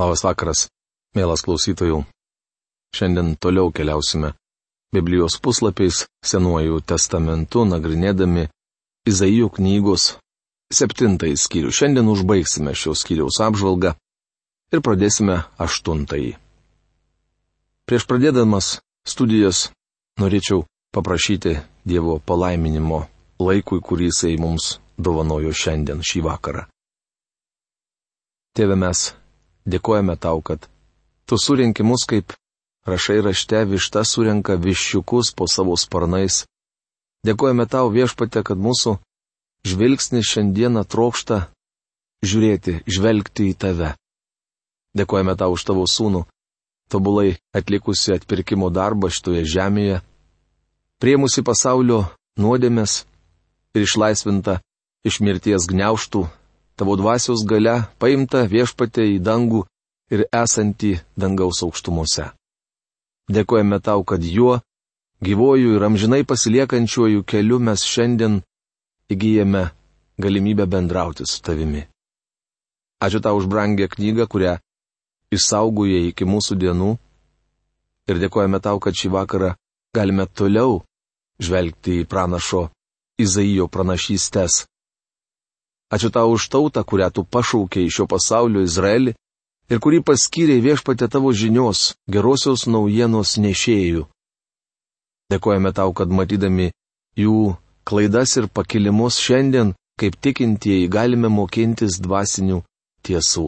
Labas vakaras, mielas klausytojų. Šiandien toliau keliausime Biblijos puslapiais Senuoju testamentu nagrinėdami Izaijų knygos septintąjį skyrių. Šiandien užbaigsime šios skyriaus apžvalgą ir pradėsime aštuntąjį. Prieš pradėdamas studijas norėčiau paprašyti Dievo palaiminimo laikui, kurį Jisai mums dovanojo šiandien šį vakarą. Tėve mes dėkojame tau, kad tu surinki mus kaip rašai rašte višta surenka viščiukus po savo sparnais. Dėkojame tau viešpate, kad mūsų žvilgsnis šiandieną trokšta žiūrėti, žvelgti į tave. Dėkojame tau už tavo sūnų, tobulai atlikusi atpirkimo darbą šitoje žemėje, priemusi pasaulio nuodėmės ir išlaisvinta iš mirties gneuštų tavo dvasios gale paimta viešpatė į dangų ir esantį dangaus aukštumose. Dėkojame tau, kad juo, gyvojų ir amžinai pasiliekančiuoju keliu mes šiandien įgyjame galimybę bendrauti su tavimi. Ačiū tau už brangę knygą, kurią išsaugojai iki mūsų dienų. Ir dėkojame tau, kad šį vakarą galime toliau žvelgti į pranašo Izaijo pranašystės Ačiū tau už tautą, kurią tu pašaukėjai iš šio pasaulio Izraelį ir kurį paskyrė viešpatė tavo žinios, gerosios naujienos nešėjų. Dėkojame tau, kad matydami jų klaidas ir pakilimus šiandien, kaip tikintieji, galime mokintis dvasinių tiesų.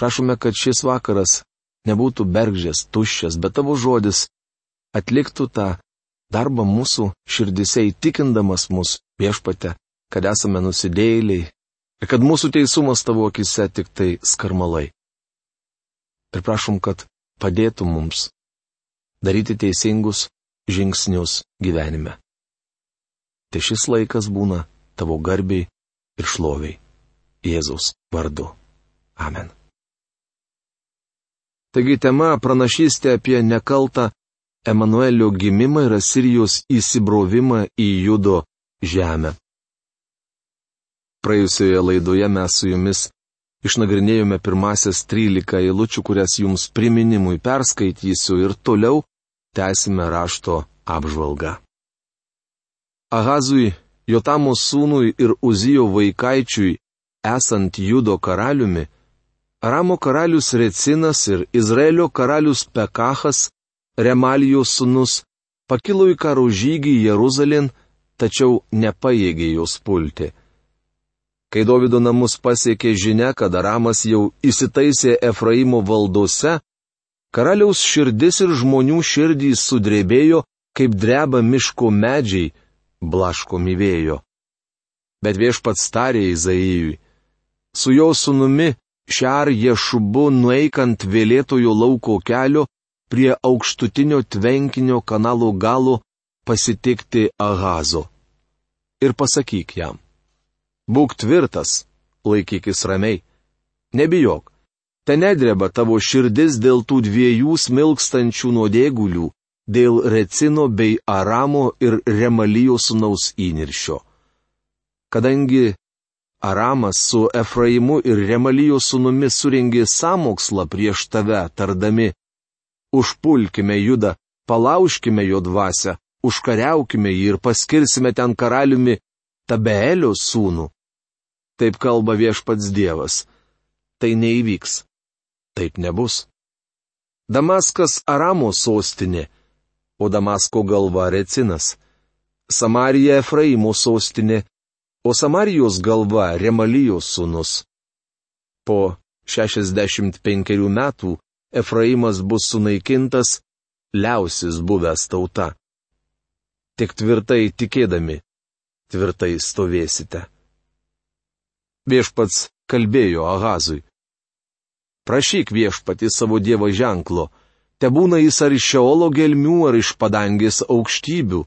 Prašome, kad šis vakaras nebūtų bergžės, tuščias, bet tavo žodis atliktų tą darbą mūsų širdise įtikindamas mus viešpate kad esame nusidėjėliai ir kad mūsų teisumas tavo akise tik tai skarmalai. Ir prašom, kad padėtų mums daryti teisingus žingsnius gyvenime. Tai šis laikas būna tavo garbiai ir šloviai. Jėzaus vardu. Amen. Taigi tema pranašystė apie nekaltą Emanuelio gimimą ir Asirijos įsibrovimą į Judo žemę. Praėjusioje laidoje mes su jumis išnagrinėjome pirmasias 13 eilučių, kurias jums priminimui perskaitysiu ir toliau tęsime rašto apžvalgą. Ahazui, Jotamo sūnui ir Uzijo vaikaičiui, esant Judo karaliumi, Aramo karalius Recinas ir Izraelio karalius Pekachas, Remalijos sūnus, pakilo į karo žygį Jeruzalėn, tačiau nepaėgė jos pulti. Kai Davido namus pasiekė žinia, kad Aramas jau įsitaisė Efraimo valdose, karaliaus širdis ir žmonių širdys sudrebėjo, kaip dreba miško medžiai, blaškomi vėjo. Bet viešpats tarė Izaijui, su jo sunumi Šar Ješubu nueikant vėlėtojo lauko kelio prie aukštutinio tvenkinio kanalo galo pasitikti Ahazo. Ir pasakyk jam. Būk tvirtas, laikykis ramiai. Nebijok. Ten nedreba tavo širdis dėl tų dviejų smilkstančių nuodėgulių, dėl Recino bei Aramo ir Remalijo sunaus įniršio. Kadangi Aramas su Efraimu ir Remalijo sunumi suringė samokslą prieš tave, tardami, užpulkime judą, palauškime jo dvasę, užkariaukime jį ir paskirsime ten karaliumi Tabeelio sūnų. Taip kalba viešpats Dievas. Tai neįvyks. Taip nebus. Damaskas Aramo sostinė, o Damasko galva Recinas. Samarija Efraimo sostinė, o Samarijos galva Remalijos sūnus. Po 65 metų Efraimas bus sunaikintas, liausis buvęs tauta. Tik tvirtai tikėdami, tvirtai stovėsite. Viešpats kalbėjo Ahazui. Prašyk viešpati savo Dievo ženklo, te būna jis ar iš Šeolo gelmių, ar iš padangės aukštybių.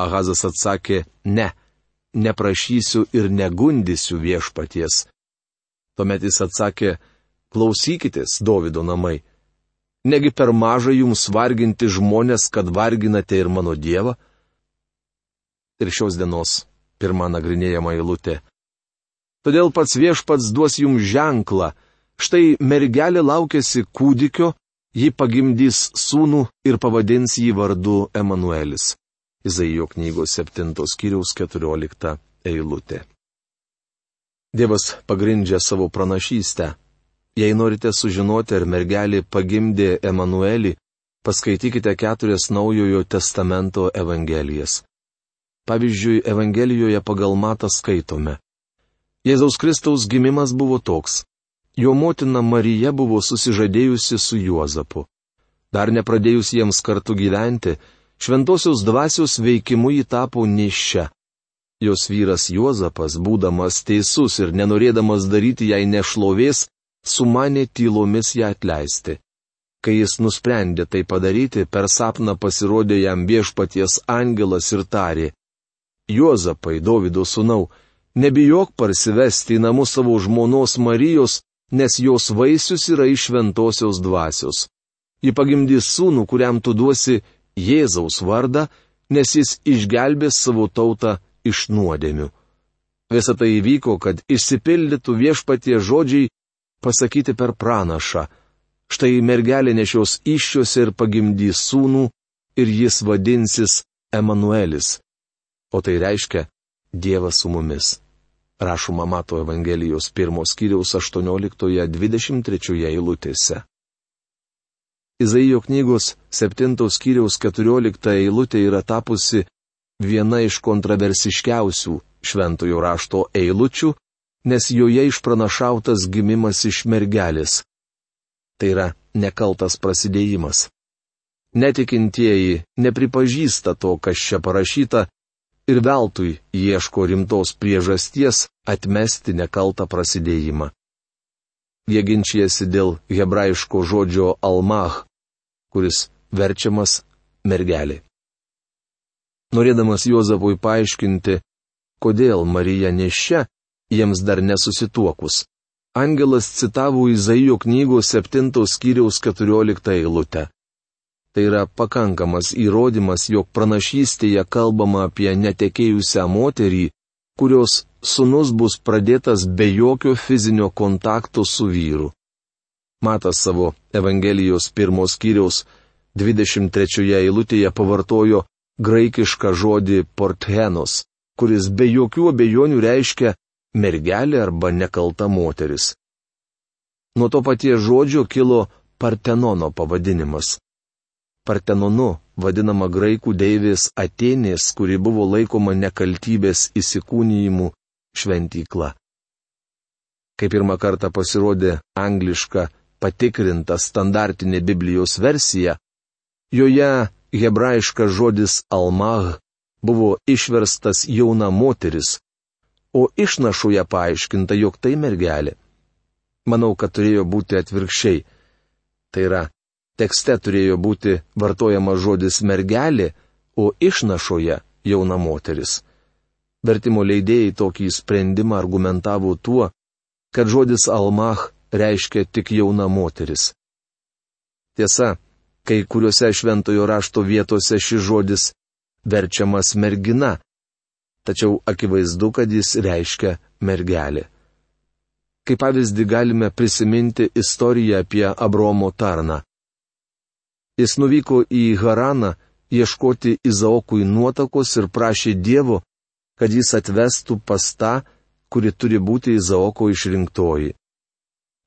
Ahazas atsakė, ne, neprašysiu ir negundysiu viešpaties. Tuomet jis atsakė, klausykitės, Davido namai. Negi per maža jums varginti žmonės, kad varginate ir mano Dievą? Ir šios dienos pirmą nagrinėjama eilutė. Todėl pats viešpats duos jums ženklą, Štai mergelė laukėsi kūdikio, ji pagimdys sūnų ir pavadins jį vardu Emanuelis. Izaijo knygos 7 skyriaus 14 eilutė. Dievas pagrindžia savo pranašystę. Jei norite sužinoti, ar mergelė pagimdė Emanuelį, paskaitykite keturias naujojo testamento evangelijas. Pavyzdžiui, Evangelijoje pagal matą skaitome. Jėzaus Kristaus gimimas buvo toks. Jo motina Marija buvo susižadėjusi su Juozapu. Dar nepradėjus jiems kartu gyventi, šventosios dvasios veikimu jį tapo nešia. Jos vyras Juozapas, būdamas teisus ir nenorėdamas daryti jai nešlovės, sumanė tylomis ją atleisti. Kai jis nusprendė tai padaryti, per sapną pasirodė jam viešpaties angelas ir tarė. Juozapai, Davido sūnau, nebijok parsivesti į namus savo žmonos Marijos, nes jos vaisius yra iš šventosios dvasios. Ji pagimdys sūnų, kuriam tu duosi Jėzaus vardą, nes jis išgelbės savo tautą iš nuodėmių. Visą tai įvyko, kad išsipildytų viešpatie žodžiai pasakyti per pranašą. Štai mergelė nešios iššiose ir pagimdys sūnų, ir jis vadinsis Emanuelis. O tai reiškia Dievas su mumis rašoma Mato Evangelijos pirmos kiriaus 18-23 eilutėse. Izaijo knygos 7 skyriaus 14 eilutė yra tapusi viena iš kontroversiškiausių šventojo rašto eilučių, nes joje išpranašautas gimimas iš mergelės. Tai yra nekaltas prasidėjimas. Netikintieji nepripažįsta to, kas čia parašyta, ir veltui ieško rimtos priežasties atmesti nekaltą prasidėjimą. Jie ginčijasi dėl hebrajiško žodžio almach, kuris verčiamas mergelė. Norėdamas Juozapui paaiškinti, kodėl Marija nešia, jiems dar nesusituokus. Angelas citavo Izaijo knygos 7 skyriaus 14 eilutę. Tai yra pakankamas įrodymas, jog pranašystėje kalbama apie netekėjusią moterį, kurios sunus bus pradėtas be jokio fizinio kontakto su vyru. Matas savo Evangelijos pirmos kiriaus 23 eilutėje pavartojo graikišką žodį porthenos, kuris be jokių abejonių reiškia mergelė arba nekalta moteris. Nuo to paties žodžio kilo Partenono pavadinimas. Partenonu vadinama graikų deivės Atenės, kuri buvo laikoma nekaltybės įsikūnyjimų šventykla. Kai pirmą kartą pasirodė angliška patikrinta standartinė Biblijos versija, joje hebrajiškas žodis almah buvo išverstas jauna moteris, o išnašoje paaiškinta, jog tai mergelė. Manau, kad turėjo būti atvirkščiai. Tai yra, Tekste turėjo būti vartojamas žodis mergelė, o išnašoje jauna moteris. Vertimo leidėjai tokį sprendimą argumentavo tuo, kad žodis almach reiškia tik jauna moteris. Tiesa, kai kuriuose šventojo rašto vietose šis žodis verčiamas mergina, tačiau akivaizdu, kad jis reiškia mergelė. Kaip pavyzdį galime prisiminti istoriją apie Abromo tarną. Jis nuvyko į Haraną ieškoti Izaokui nuotakos ir prašė Dievo, kad jis atvestų pas tą, kuri turi būti Izaoko išrinktoji.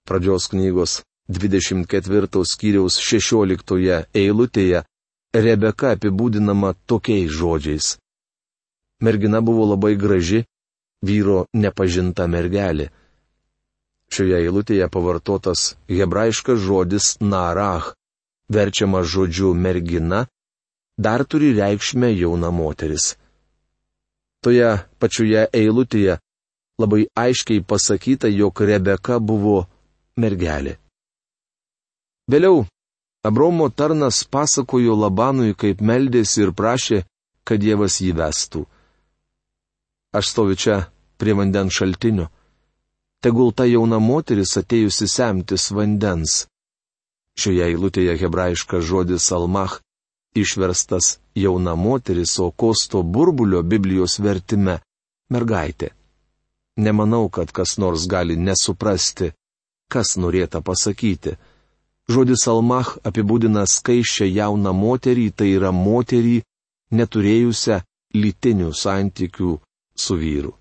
Pradžios knygos 24 skyriaus 16 eilutėje Rebeka apibūdinama tokiais žodžiais. Mergina buvo labai graži, vyro nepažinta mergelė. Šioje eilutėje pavartotas hebrajiškas žodis narach, verčiama žodžiu mergina, dar turi reikšmę jauna moteris. Toje pačioje eilutėje labai aiškiai pasakyta, jog Rebeka buvo mergelė. Vėliau Abromo tarnas pasakojo Labanui, kaip meldėsi ir prašė, kad Dievas jį vestų. Aš stoviu čia prie vandens šaltinio. Tegul ta jauna moteris atėjusi semtis vandens. Šioje eilutėje hebrajiškas žodis almach išverstas jauna moteris, o kosto burbulio Biblijos vertime - mergaitė. Nemanau, kad kas nors gali nesuprasti, kas norėta pasakyti. Žodis Almach apibūdina skaiščią jauną moterį, tai yra moterį neturėjusią lytinių santykių su vyru.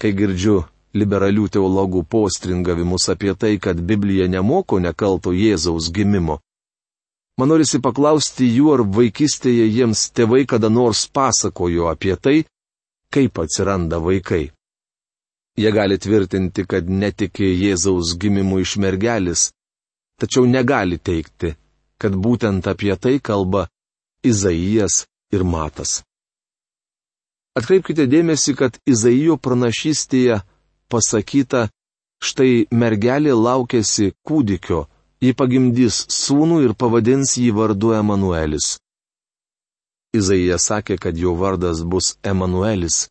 Kai girdžiu liberalių teologų postringavimus apie tai, kad Biblija nemoko nekalto Jėzaus gimimo, man norisi paklausti jų, ar vaikystėje jiems tėvai kada nors pasakojo apie tai, kaip atsiranda vaikai. Jie gali tvirtinti, kad netikė Jėzaus gimimu iš mergelis, tačiau negali teikti, kad būtent apie tai kalba Izaijas ir Matas. Atkreipkite dėmesį, kad Izaijo pranašystėje pasakyta, štai mergelė laukėsi kūdikio, ji pagimdys sūnų ir pavadins jį vardu Emanuelis. Izaijas sakė, kad jo vardas bus Emanuelis,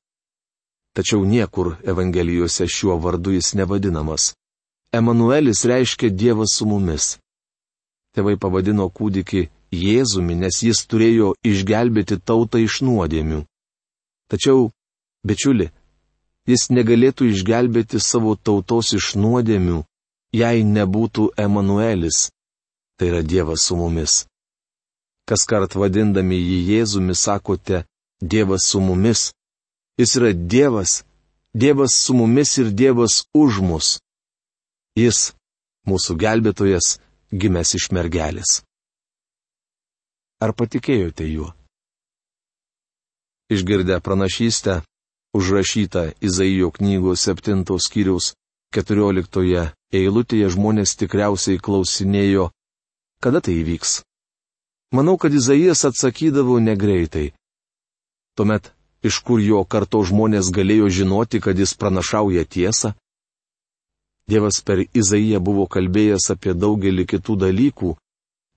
tačiau niekur Evangelijose šiuo vardu jis nevadinamas. Emanuelis reiškia Dievas su mumis. Tėvai pavadino kūdikį Jėzumi, nes jis turėjo išgelbėti tautą iš nuodėmių. Tačiau, bičiuli, jis negalėtų išgelbėti savo tautos iš nuodėmių, jei nebūtų Emanuelis, tai yra Dievas su mumis. Kas kart vadindami jį Jėzumi sakote, Dievas su mumis, Jis yra Dievas, Dievas su mumis ir Dievas už mus. Jis, mūsų gelbėtojas, gimęs iš mergelės. Ar patikėjote juo? Išgirdę pranašystę, užrašytą Izaijo knygos 7 skyriaus 14 eilutėje žmonės tikriausiai klausinėjo, kada tai įvyks. Manau, kad Izaijas atsakydavo negreitai. Tuomet iš kur jo karto žmonės galėjo žinoti, kad jis pranašauja tiesą? Dievas per Izaiją buvo kalbėjęs apie daugelį kitų dalykų,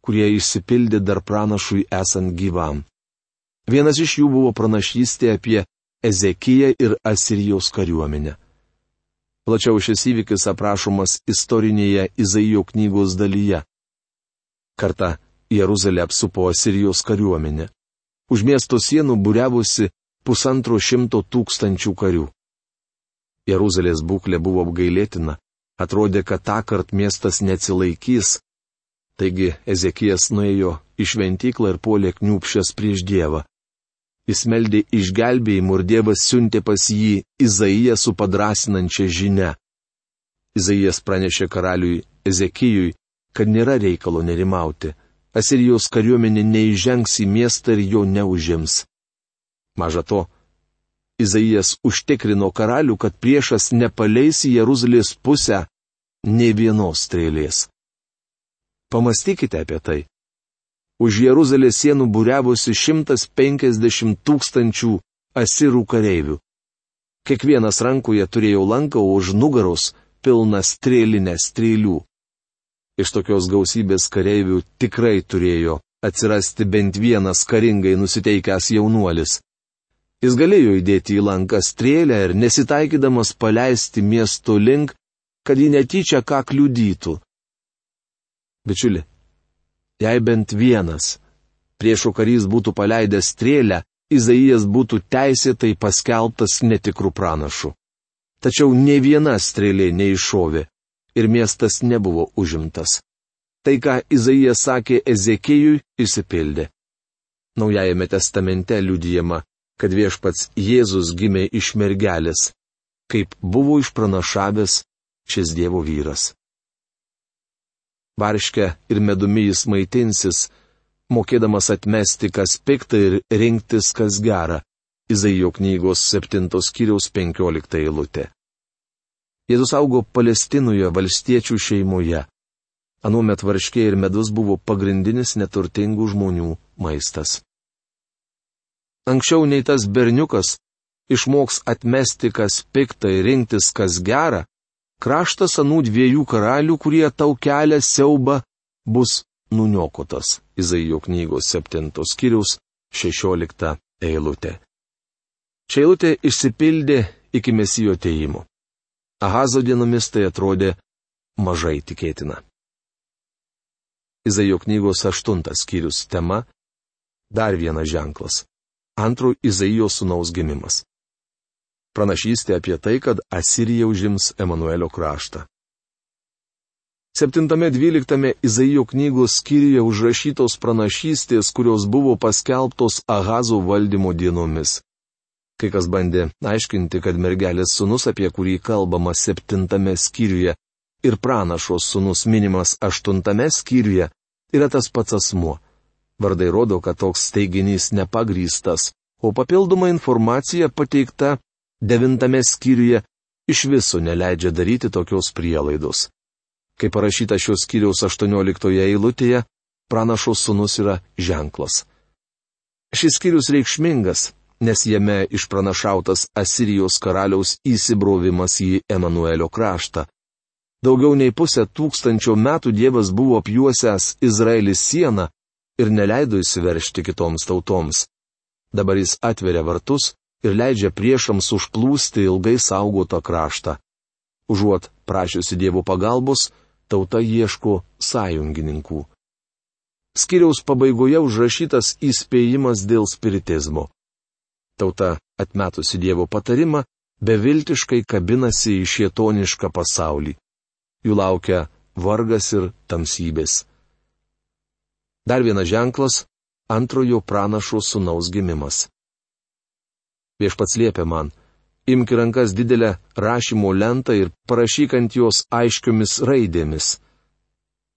kurie išsipildė dar pranašui esant gyvam. Vienas iš jų buvo pranašystė apie Ezekiją ir Asirijos kariuomenę. Plačiau šis įvykis aprašomas istorinėje Izaijo knygos dalyje. Kartą Jeruzalė apsupo Asirijos kariuomenę. Už miesto sienų būriavusi pusantro šimto tūkstančių karių. Jeruzalės būklė buvo apgailėtina, atrodė, kad tą kartą miestas neatsilaikys. Taigi Ezekijas nuėjo į šventyklą ir puolė kniupšęs prieš Dievą. Jis meldė išgelbėjimų ir Dievas siuntė pas jį Izaiją su padrasinančia žinia. Izaijas pranešė karaliui Ezekijui, kad nėra reikalo nerimauti. Asirijos kariuomenė neįžengs į miestą ir jo neužims. Maža to, Izaijas užtikrino karalių, kad priešas nepaleis į Jeruzalės pusę ne vienos strėlės. Pamastykite apie tai. Už Jeruzalės sienų būriavosi 150 tūkstančių asirų kareivių. Kiekvienas rankoje turėjo lanką, o už nugaros pilną strėlinę strėlių. Iš tokios gausybės kareivių tikrai turėjo atsirasti bent vienas karingai nusiteikęs jaunuolis. Jis galėjo įdėti į lanką strėlę ir nesitaikydamas paleisti miesto link, kad ji netyčia ką kliudytų. Bičiuli, jei bent vienas priešo karys būtų paleidęs strėlę, Izaijas būtų teisėtai paskelbtas netikrų pranašų. Tačiau ne viena strėlė neiššovė ir miestas nebuvo užimtas. Tai, ką Izaijas sakė Ezekijui, įsipildė. Naujajame testamente liudijama, kad viešpats Jėzus gimė iš mergelės, kaip buvo išpranašavęs šis Dievo vyras. Varškę ir medumi jis maitinsis, mokėdamas atmesti kas piktą ir rinktis kas gerą. Izaijo knygos 7 skyriaus 15 eilutė. Jėzus augo Palestinoje valstiečių šeimoje. Anuomet varškė ir medus buvo pagrindinis neturtingų žmonių maistas anksčiau nei tas berniukas išmoks atmesti kas piktą ir rinktis kas gerą, kraštas anų dviejų karalių, kurie tau kelia siaubą, bus nuniokotas. Izaijo knygos 7 skyrius 16 eilutė. Čia eilutė išsipildė iki mesijo teimo. Ahazo dienomis tai atrodė mažai tikėtina. Izaijo knygos 8 skyrius tema - dar vienas ženklas antro Izaijo sūnaus gimimas. Pranašystė apie tai, kad Asirija užims Emanuelio kraštą. 7-12 Izaijo knygos skyriuje užrašytos pranašystės, kurios buvo paskelbtos Ahazo valdymo dienomis. Kai kas bandė aiškinti, kad mergelės sunus, apie kurį kalbama 7 skyriuje, ir pranašos sunus minimas 8 skyriuje, yra tas pats asmuo. Vardai rodo, kad toks teiginys nepagrystas, o papildoma informacija pateikta 9 skyriuje iš viso neleidžia daryti tokios prielaidos. Kaip parašyta šios skyriaus 18 eilutėje, pranašo sunus yra ženklas. Šis skyrius reikšmingas, nes jame išpranašautas Asirijos karaliaus įsibrovimas į Emanuelio kraštą. Daugiau nei pusę tūkstančio metų Dievas buvo apjuosęs Izraelis sieną ir neleido įsiveršti kitoms tautoms. Dabar jis atveria vartus ir leidžia priešams užplūsti ilgai saugotą kraštą. Užuot prašiusi Dievo pagalbos, tauta ieško sąjungininkų. Skiriaus pabaigoje užrašytas įspėjimas dėl spiritizmo. Tauta, atmetusi Dievo patarimą, beviltiškai kabinasi į šietonišką pasaulį. Jų laukia vargas ir tamsybės. Dar vienas ženklas - antrojo pranašo sunaus gimimas. Viešpats liepia man, imk rankas didelę rašymo lentą ir parašyk ant jos aiškiomis raidėmis.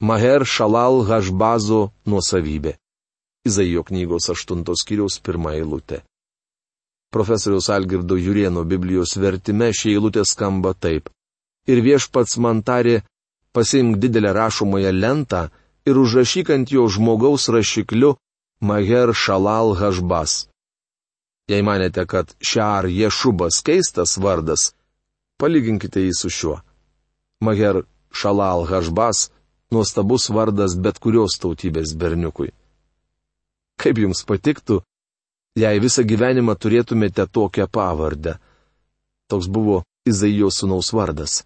Maher Šalal Hašbazo nuosavybė. Izaijo knygos 8 skyriaus 1 eilutė. Profesoriaus Algirdo Jurieno Biblijos vertime šie eilutė skamba taip. Ir viešpats man tarė, pasimk didelę rašomąją lentą ir užrašyk ant jo žmogaus rašikliu Maher Šalal Hašbas. Jei manėte, kad Šar Ješubas keistas vardas, palyginkite jį su šiuo. Maher Šalal Hašbas - nuostabus vardas bet kurios tautybės berniukui. Kaip jums patiktų, jei visą gyvenimą turėtumėte tokią pavardę? Toks buvo Izaijo sunaus vardas.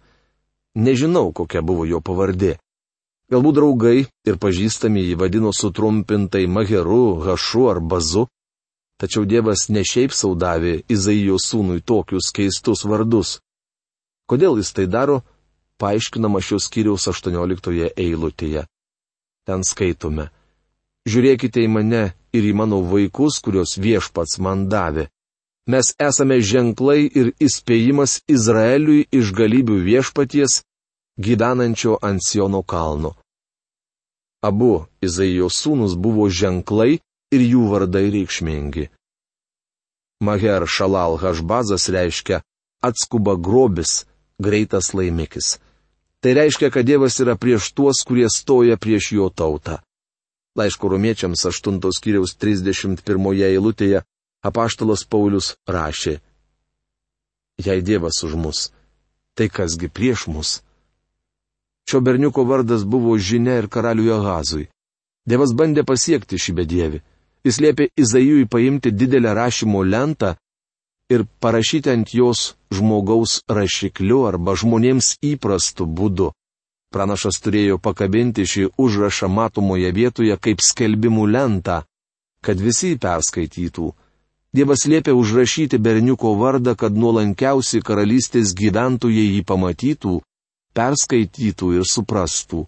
Nežinau, kokia buvo jo pavardė. Galbūt draugai ir pažįstami jį vadino sutrumpintai Maheru, Hašu ar Bazu, Tačiau Dievas ne šiaip saudavė Izaijo sūnui tokius keistus vardus. Kodėl jis tai daro, paaiškinama šios kiriaus 18 eilutėje. Ten skaitome. Žiūrėkite į mane ir į mano vaikus, kuriuos viešpats man davė. Mes esame ženklai ir įspėjimas Izraeliui iš galybių viešpaties, gyvenančio ant Siono kalno. Abu Izaijo sūnus buvo ženklai, ir jų vardai reikšmingi. Maher Šalal Hašbazas reiškia atskuba grobis, greitas laimikis. Tai reiškia, kad Dievas yra prieš tuos, kurie stoja prieš jo tautą. Laiško romiečiams 8 skyriaus 31 eilutėje apaštalas Paulius rašė. Jei Dievas už mus, tai kasgi prieš mus? Šio berniuko vardas buvo žinia ir karaliui Ahazui. Dievas bandė pasiekti šį bedievi. Jis liepė Izaijui paimti didelę rašymo lentą ir parašyti ant jos žmogaus rašikliu arba žmonėms įprastu būdu. Pranašas turėjo pakabinti šį užrašą matomoje vietoje kaip skelbimų lentą, kad visi perskaitytų. Dievas liepė užrašyti berniuko vardą, kad nuolankiausi karalystės gyventojai jį pamatytų, perskaitytų ir suprastų.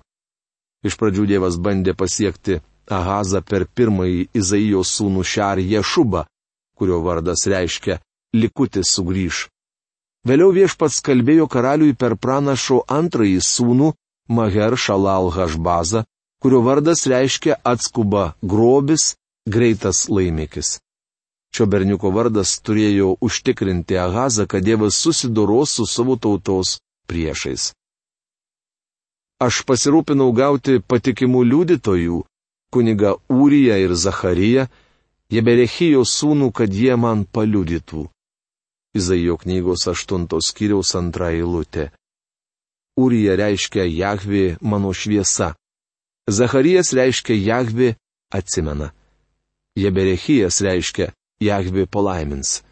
Iš pradžių Dievas bandė pasiekti Ahazą per pirmąjį Izaijo sūnų Šar Ješubą, kurio vardas reiškia likutis sugrįž. Vėliau viešpats kalbėjo karaliui per pranašo antrąjį sūnų Maher Šalal Hašbazą, kurio vardas reiškia atskuba grobis, greitas laimikis. Šio berniuko vardas turėjo užtikrinti Ahazą, kad Dievas susidoros su savo tautos priešais. Aš pasirūpinau gauti patikimų liudytojų, kuniga Ūriją ir Zachariją, Jeberechijo sūnų, kad jie man paliudytų. Izaijo knygos 8 skyriaus antra eilutė. Ūrija reiškia Jahvi mano šviesa. Zacharijas reiškia Jahvi atsimena. Jeberechijas reiškia Jahvi palaimins.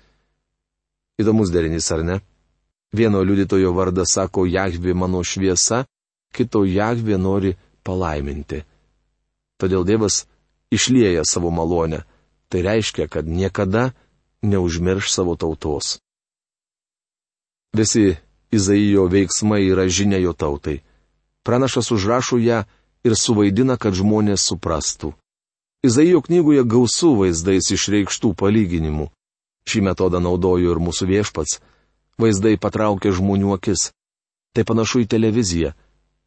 Įdomus derinys, ar ne? Vieno liudytojo vardas sako Jahvi mano šviesa, kito Jahvi nori palaiminti. Todėl Dievas išlieja savo malonę. Tai reiškia, kad niekada neužmirš savo tautos. Visi Izaijo veiksmai yra žinia jo tautai. Pranašas užrašo ją ir suvaidina, kad žmonės suprastų. Izaijo knygoje gausų vaizdais išreikštų palyginimų. Šį metodą naudojo ir mūsų viešpats. Vaizdai patraukia žmonių akis. Tai panašu į televiziją.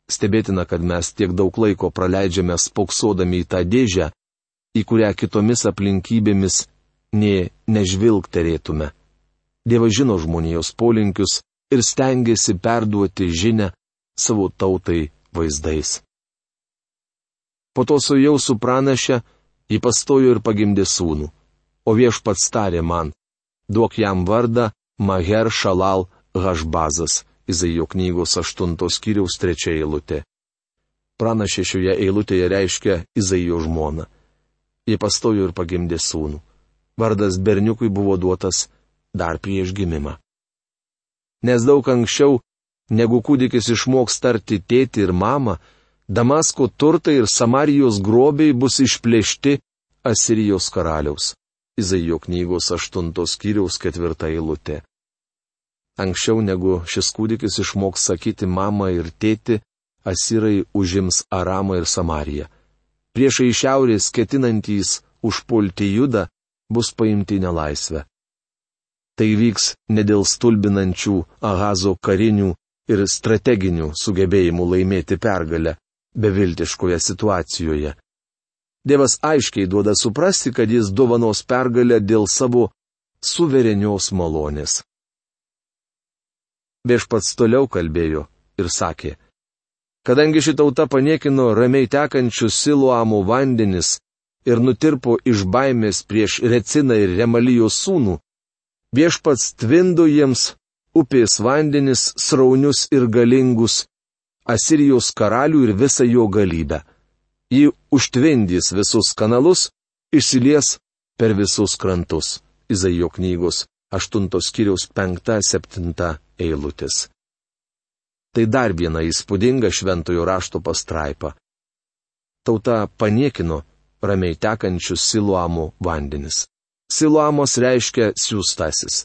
Stebėtina, kad mes tiek daug laiko praleidžiame spoksodami į tą dėžę, į kurią kitomis aplinkybėmis nė nežvilgterėtume. Dievas žino žmonijos polinkius ir stengiasi perduoti žinę savo tautai vaizdais. Po to su jau supranašę, jį pastojo ir pagimdė sūnų. O viešpats tarė man, duok jam vardą Maher Šalal Hašbazas, Izaijo knygos 8 skyriaus 3 eilutė. Pranašė šioje eilutėje reiškia Izaijo žmoną. Jie pastojo ir pagimdė sūnų. Vardas berniukui buvo duotas dar prieš gimimą. Nes daug anksčiau, negu kūdikis išmoks tarti tėti ir mamą, Damasko turtai ir Samarijos grobiai bus išplėšti Asirijos karaliaus. Izaijo knygos 8 skyriaus 4 eilutė. Anksčiau negu šis kūdikis išmoks sakyti mamą ir tėti, Asirai užims Aramą ir Samariją. Priešai iš šiaurės ketinantys užpulti judą bus paimti nelaisvę. Tai vyks ne dėl stulbinančių Ahazo karinių ir strateginių sugebėjimų laimėti pergalę, beviltiškoje situacijoje. Dievas aiškiai duoda suprasti, kad jis dovanos pergalę dėl savo suverenios malonės. Viešpats toliau kalbėjo ir sakė, kadangi ši tauta paniekino ramiai tekančius siluamų vandenis ir nutirpo iš baimės prieš Reciną ir Remalijos sūnų, viešpats tvindo jiems upės vandenis sraunius ir galingus Asirijos karalių ir visą jo galybę. Ji užtvindys visus kanalus, išsilies per visus krantus. Izaijo knygos 8 skyriaus 5-7 eilutės. Tai dar viena įspūdinga šventojo rašto pastraipa. Tauta paniekino ramiai tekančius siluamų vandenis. Siluamos reiškia siūstasis.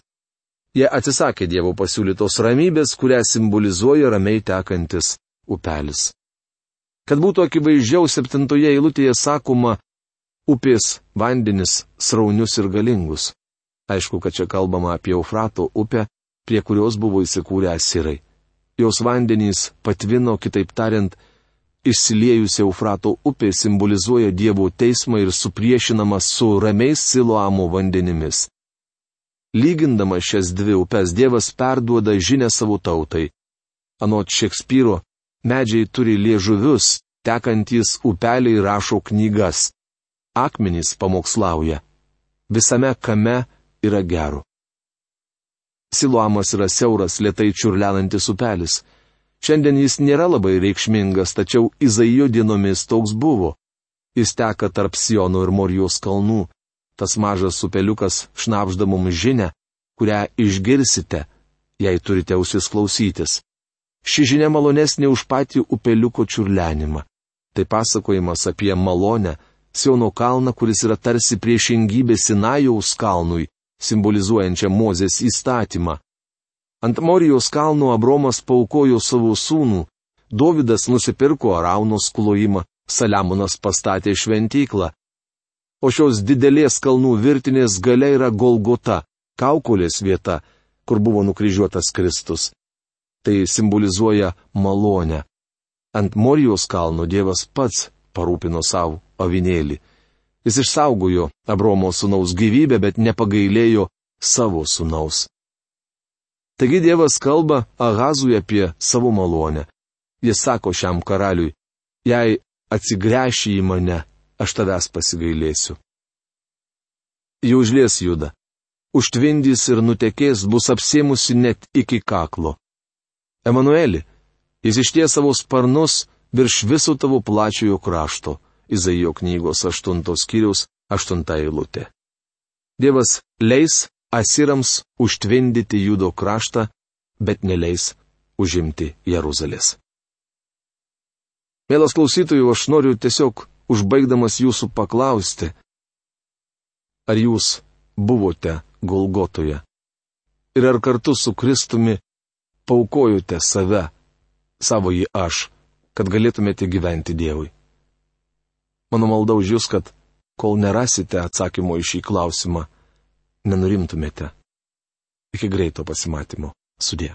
Jie atsisakė Dievo pasiūlytos ramybės, kurią simbolizuoja ramiai tekantis upelis. Kad būtų akivaizdžiau septintoje eilutėje sakoma upės vandenis sraunius ir galingus. Aišku, kad čia kalbama apie Eufrato upę, prie kurios buvo įsikūrę asirai. Jos vandenys patvino, kitaip tariant, išsiliejusi Eufrato upė simbolizuoja Dievo teismą ir supriešinamas su ramiais Siloamo vandenimis. Lygindamas šias dvi upes Dievas perduoda žinę savo tautai. Anot Šekspyro, medžiai turi liežuvius, tekantys upeliai rašo knygas. Akmenys pamokslauja. Visame kame yra gero. Siluamas yra siauras, lietai čiurlenantis upelis. Šiandien jis nėra labai reikšmingas, tačiau Izaijo dienomis toks buvo. Jis teka tarp Siono ir Morijos kalnų. Tas mažas upeliukas šnapžda mums žinę, kurią išgirsite, jei turite ausis klausytis. Ši žinia malonesnė už patį upeliuko čiurlenimą. Tai pasakojimas apie malonę, Siono kalną, kuris yra tarsi priešingybė Sinajaus kalnui, simbolizuojančią Mozės įstatymą. Ant Morijos kalno Abromas paukojo savo sūnų, Dovydas nusipirko Araunos klojimą, Saliamonas pastatė šventyklą. O šios didelės kalnų virtinės gale yra Golgota, kaukolės vieta, kur buvo nukryžiuotas Kristus tai simbolizuoja malonę. Ant Morijos kalno Dievas pats parūpino savo avinėlį. Jis išsaugojo Abromo sunaus gyvybę, bet nepagailėjo savo sunaus. Taigi Dievas kalba Ahazui apie savo malonę. Jis sako šiam karaliui, jei atsigręši į mane, aš tavęs pasigailėsiu. Jau užlies juda, užtvindys ir nutekės bus apsėmusi net iki kaklo. Emanueli, jis išties savo sparnus virš viso tavo plačiojo krašto. Izaijo knygos 8 skyriaus 8 eilutė. Dievas leis asirams užtvindyti judo kraštą, bet neleis užimti Jeruzalės. Mielas klausytojų, aš noriu tiesiog užbaigdamas jūsų paklausti, ar jūs buvote Golgotoje ir ar kartu su Kristumi paukojote save, savo į aš, kad galėtumėte gyventi Dievui. Mano malda už Jūs, kad kol nerasite atsakymo į šį klausimą, nenurimtumėte. Iki greito pasimatymo. Sudė.